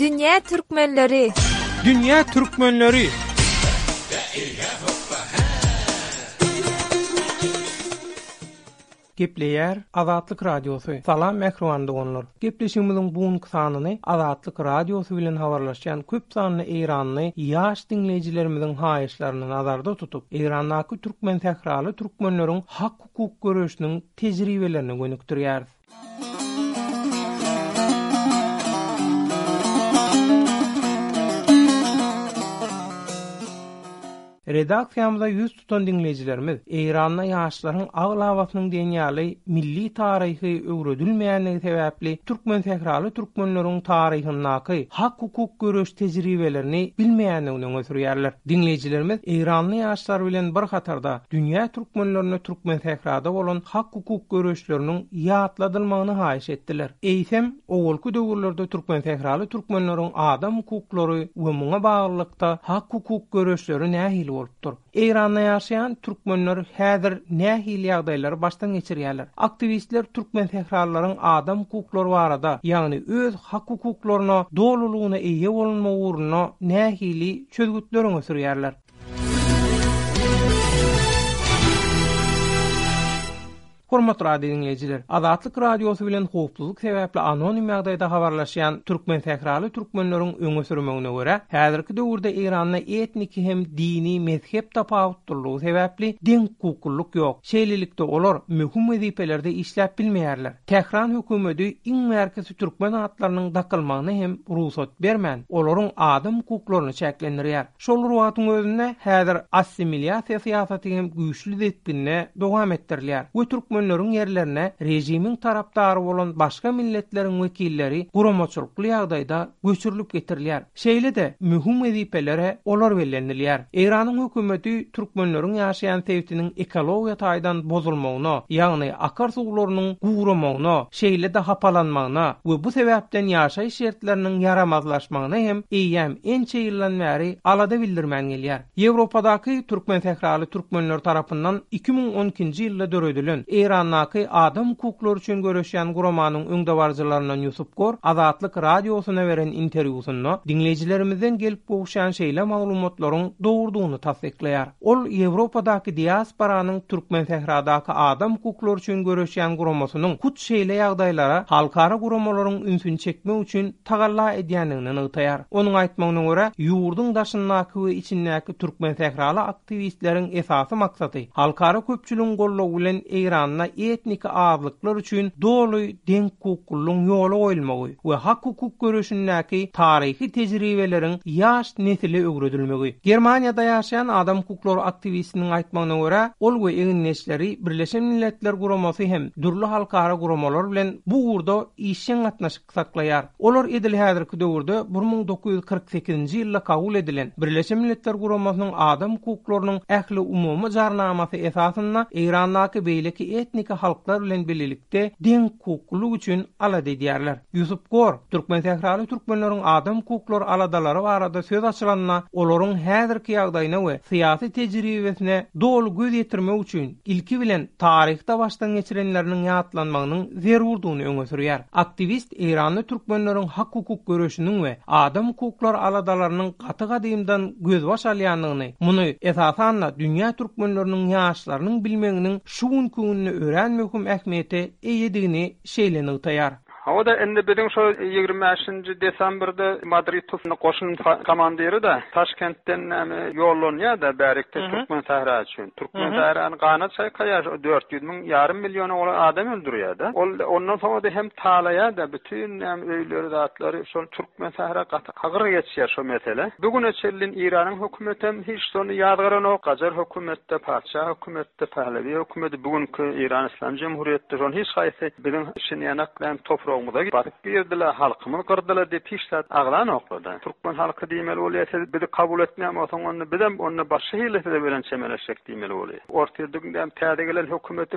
Dünýä türkmenleri. Dünýä türkmenleri. Gepleýär Azatlyk Radiosy. Salam mähriban doganlar. Gepleşigimiziň bu günki sanyny Azatlyk Radiosy bilen habarlaşýan köp sanly eýranly ýaş diňleýjilerimiziň haýyşlaryny nazarda tutup, Eýrandaky türkmen sähraly türkmenleriň hak-hukuk göreşiniň tejribelerine gönükdirýäris. Redaksiýamyza ýüz tutan diňleýjilerimiz Eýranda ýaşlaryň aglabasynyň diýen ýaly milli taryhy öwredilmeýändigi sebäpli türkmensähraly türkmenleriň taryhyndaky hak-hukuk göreş tejribelerini bilmeýändigini öňe sürýärler. Diňleýjilerimiz eýranly ýaşlar bilen bir hatarda dünýä türkmenlerine türkmensährada bolan hak-hukuk göreşleriniň ýatladylmagyny haýyş etdiler. Eýsem, Owalky döwürlerde türkmensähraly türkmenleriň adam hukuklary we muňa baglylykda hak-hukuk göreşleri nähili bolupdyr? Eýranda ýaşaýan türkmenler häzir nähili ýagdaýlary başdan geçirýärler? Aktiwistler türkmensähralylaryň adam hukuklary barada, ýagny öz hak-hukuklaryna dolulygyna eýe bolunma ugrunda nähili çözgütler öňe sürýärler? Hormatly radio diňleýjiler, Azatlyk Radiosy bilen howpsuzlyk sebäpli anonim ýagdaýda habarlaşýan türkmensähraly türkmenleriň öňe sürmegine görä, häzirki döwürde Eýranda etniki hem dini, mezhep tapawutlylygy sebäpli deňhukuklylyk ýok, şeýlelikde olar möhüm wezipelerde işläp bilmeýärler. Tähran hökümeti iň bärkisi türkmen atlarynyň dakylmagyna hem rugsat bermän, olaryň adam hukuklaryny çäklendirýär. Şol wagtyň özünde häzir assimilýasiýa syýasaty hem güýçli depginde dowam etdirilýär we türkmenleriň ýerlerine režimiň tarapdary bolan başga milletleriň wekilleri guramaçylykly ýagdaýda göçürilip getirilýär. Şeýle-de, möhüm wezipelere olar bellenilýär. Eýranyň hökümeti türkmenleriň ýaşaýan sebitiniň ekologiýa taýdan bozulmagyna, ýagny akar suwlarynyň guramagyna, şeýle-de hapalanmagyna we bu sebäpden ýaşaýyş şertleriniň ýaramazlaşmagyna hem eýýäm ençe ýyldan bäri alada bildirmän gelýär. Ýewropadaky türkmensähraly türkmenler tarapyndan iki müň on ikinji ýylda döredilen Eýrandaky adam hukuklary üçin göreşýän guramanyň öňdebaryjylaryndan Ýusup Gor Azatlyk Radiosyna beren interwýusynda diňleýjilerimizden gelip gowuşýan şeýle maglumatlaryň dogrudygyny tassyklaýar. Ol Ýewropadaky diasporanyň Türkmensähradaky adam hukuklary üçin göreşýän guramasynyň hut şeýle ýagdaýlara halkara guramalaryň ünsüni çekmek üçin tagalla edýändigini nygtaýar. Onuň aýtmagyna görä, ýurduň daşyndaky we içindäki türkmensähraly aktiwistleriň esasy maksady halkara köpçüligiň goldawy bilen Eýranda etniki azlyklar üçin doly deňhukuklylygyň ýola goýulmagy we hak-hukuk göreşindäki taryhy tejribeleriň ýaş nesile öwredilmegi. Germaniýada ýaşaýan adam hukuklary aktiwistiniň aýtmagyna görä, ol we egindeşleri Birleşen Milletler Guramasy hem dürli halkara guramalar bilen bu ugurda işjeň gatnaşyk saklaýar. Olar edil häzirki döwürde bir müň dokuz ýüz kyrk sekizinji ýylda kabul edilen Birleşen Milletler Guramasynyň Adam hukuklarynyň ähliumumy jarnamasy esasynda Eýrandaky beýleki etniki halklar bilen birlikde deňhukuklylyk üçin alada edýärler. Ýusup Gor, Türkmensähraly türkmenleriň adam hukuklary aladalary barada söz açylanda, olaryň häzirki ýagdaýyna we syýasy tejribesine doly göz ýetirmek üçin, ilki bilen, taryhda başdan geçirenleriniň ýatlanmagynyň zerurdygyny öňe sürýär. Aktiwist, Eýranda türkmenleriň hak-hukuk göreşiniň we adam hukuklary aladalarynyň gaty gadymdan gözbaş alýandygyny, muny, esasan-da, dünýä türkmenleriniň ýaşlarynyň bilmeginiň şu günki günde örän möhüm ähmiýete eýedigini şeýle nygtaýar. Hawa-da, indi biziň şo ýigrimi bäşinji desamberde Madrid tutumly goşun komandiri-de Taşkentden näme ýollanýar-da bärikde Türkmensähra üçin. Türkmensährany gana çaýkaýar, dört ýüz müň, ýarym milliona golaý adam öldürýär-de. Ol ondan soňra-da hem talaýada bütün näme öýleri zatlary şol türkmen sähra gaty agyr geçýär şo mesele bu güne çellin iranyň hökümetem hiç şony ýazgaranok gajar hökümetde patyşa hökümetde pahlevi hökümedi bu günki iran islam jemhuriyetde şon hiç haýsy biziň şinýanak näme topragymyza basyp girdiler halkymyz gyrdylar dep hiç zat agzanoklarda türkmen halky diýmeli bolýar siz bizi kabul etmeýän bolsaň onda bizem onda başga hili size bilen çemeleşjek diýmeli bolýar orta ýurduň näme täze gelen hökümeti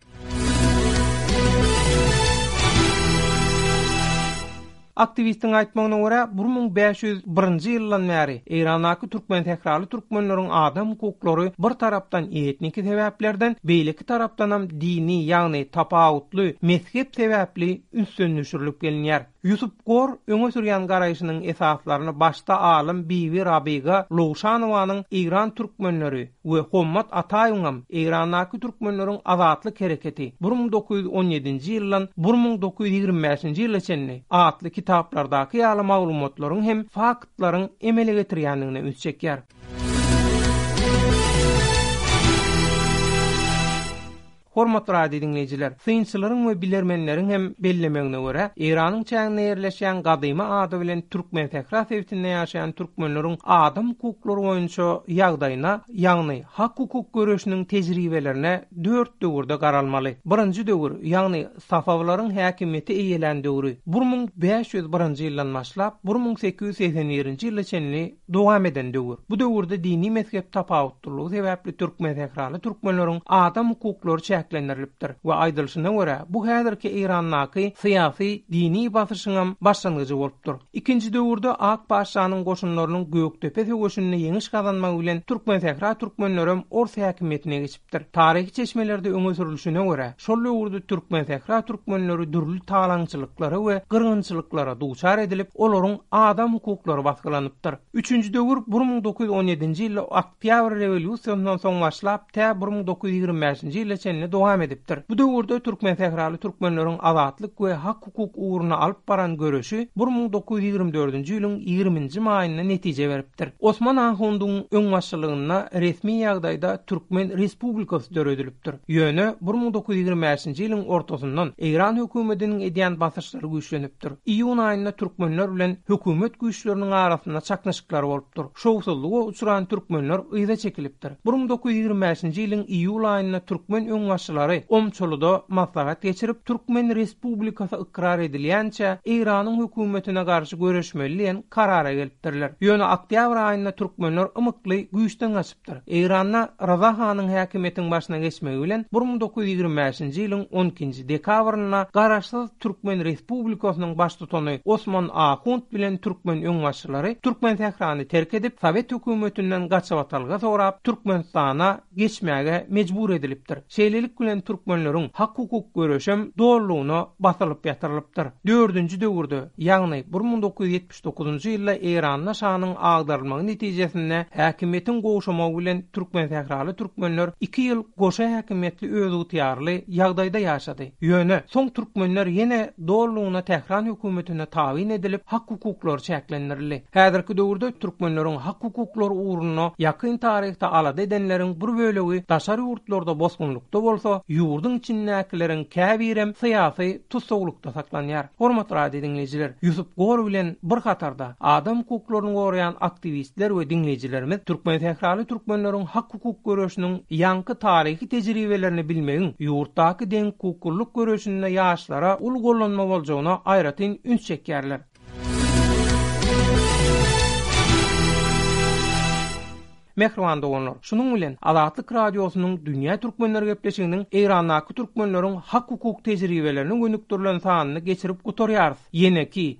Aktiwistiň aýtmagyna görä, bir müň bäş ýüz birinji ýyldan bäri Eýrandaky türkmensähraly türkmenleriň adam hukuklary bir tarapdan etniki sebäplerden, beýleki tarapdanam dini, ýagny tapawutly mezhep sebäpli ünsden düşürilip gelinýär. Ýusup Gor öňe sürýän garaýşynyň esaslaryny başda alym Bibi Rabiga Lowşanowanyň Eýran türkmenleri we Hommat Ataýewiňem Eýrandaky türkmenleriň azatlyk hereketi, bir müň dokuz ýüz on ýedinji ýyldan bir müň dokuz ýüz ýigrimi bäşinji ýyla çenli, atly kitaplardaky ýaly maglumatlaryň hem faktlaryň emele getirýändigine üns çekýär. Hormatly radiodiňleýjiler, synçylaryň we bilermenleriň hem bellemegine görä, Eýranyň çäginde ýerleşýän gadymy ada bilen Türkmensähra sebitinde ýaşaýan türkmenleriň adam hukuklary boýunça ýagdaýyna, ýagny hak-hukuk göreşiniň tejribelerine dört döwürde garalmaly. Birinji döwür, ýagny Safawlaryň häkimiýeti eýelän döwri, bir müň bäş ýüz birinji ýyldan başlap, bir müň sekiz ýüz segsen birinji ýyla çenli, dowam eden döwür. Bu döwürde dini mezhep tapawutlylygy sebäpli türkmensähraly türkmenleriň adam hukuklary çäklendirilipdir we aýdylyşyna görä, bu häzirki Eýrandaky syýasy, dini basyşyňam başlangyjy bolupdyr. Ikinji döwürde Ak patyşanyň goşunlarynyň Gökdepe söweşinde ýeňiş gazanmagy bilen türkmensähra türkmenlerem ors häkimiýetine geçipdir. berlipdir. Taryhy çeşmelerde öňe sürülişine görä, şol döwürde türkmensähra türkmenleri dürli talaňçylyklara we gyrgynçylyklara duçar edilip, olaryň adam hukuklary basgylanypdyr. Üçünji döwür bir müň dokuz ýüz on ýedinji ýylda Oktýabr rewolýusiýasyndan soň başlap, tä bir müň dokuz ýüz ýigrimi bäşinji ýyla çenli dowam edipdir. Bu döwürde türkmensähraly türkmenleriň azatlyk we hak hukuk ugrunda alyp baran göreşi bir müň dokuz ýüz ýigrimi dördünji ýylyň ýigriminji maýynda netije beripdir. Osman ahundyň öňbaşçylygynda resmi ýagdaýda Türkmen Respublikasy döredilipdir. Ýöne bir müň dokuz ýüz ýigrimi bäşinji ýylyň ortasyndan Eýran hökümetiniň edýän basyşlary güýçlenipdir. Iýun aýynda türkmenler bilen hökümet güýçleriniň arasynda çaknyşyklar bolupdyr. Şowsuzlyga uçran türkmenler yza çekilipdir. Bir müň dokuz ýüz ýigrimi bäşinji ýylyň iýul aýynda türkmen öňbaşçylary Omçulyda maslahat geçirip, türkmen respublikasy ykrar edilýänçä Eýranyň hökümetine garşy göreşmeli diýen karara gelipdirler. Ýöne oktýabr aýynda türkmenler ymykly güýçden gaçypdyr. Eýranda Ryza hanyň häkimiýetiň başyna geçmegi bilen bir müň dokuz ýüz ýigrimi bäşinji ýylyň on ikinji dekabrynda garaşsyz türkmen respublikasynyň baştutany Osman Ahund bilen türkmen öňbaşçylary Türkmensährany terk edip, sowet hökümetinden gaçybatalga sorap, Türkmenistana geçmäge mejbur edilipdir. Şeýlelik bilen türkmenleriň hak-hukuk göreşem dolulygyna basylyp ýatyrylypdyr. Dördünji döwürde, ýagny bir müň dokuz ýüz ýetmiş dokuzynjy ýylda Eýranda şanyň agdarylmagy netijesinde häkimiýetiň gowşamagy bilen türkmensähraly türkmenler iki ýyl goşa häkimiýetli özygtyýarly ýagdaýda ýaşady. Ýöne, soň türkmenler ýene Dolulygyna Tähran hökümetine tabyn edilip, hak-hukuklary çäklendirildi. Häzirki döwürde türkmenleriň hak-hukuklary ugrunda ýakyn taryhda alada edenleriň bir bölegi daşary ýurtlarda bosgunlykda bolsa, ýurduň içindäkileriň käbirem syýasy tussaglykda saklanýar. Hormat radio diňleýjiler, Ýusup Gor bilen bir hatarda, adam hukuklaryny goraýan aktiwistler we diňleýjilerimiz türkmensähraly türkmenleriň hak hukuk göreşiniň ýaňky taryhy tejribelerini bilmegiň ýurtdaky deňhukuklylyk göreşinde ýaşlara uly gollanma boljagyna aýratyn üns çekýärler. Mähriban doganlar, şunuň bilen Azatlyk Radiosynyň Dünýä Türkmenleri gepleşiginiň Eýrandaky türkmenleriň hak-hukuk tejribelerine gönükdirilen sanyny geçirip gutarýarys. Ýeneki,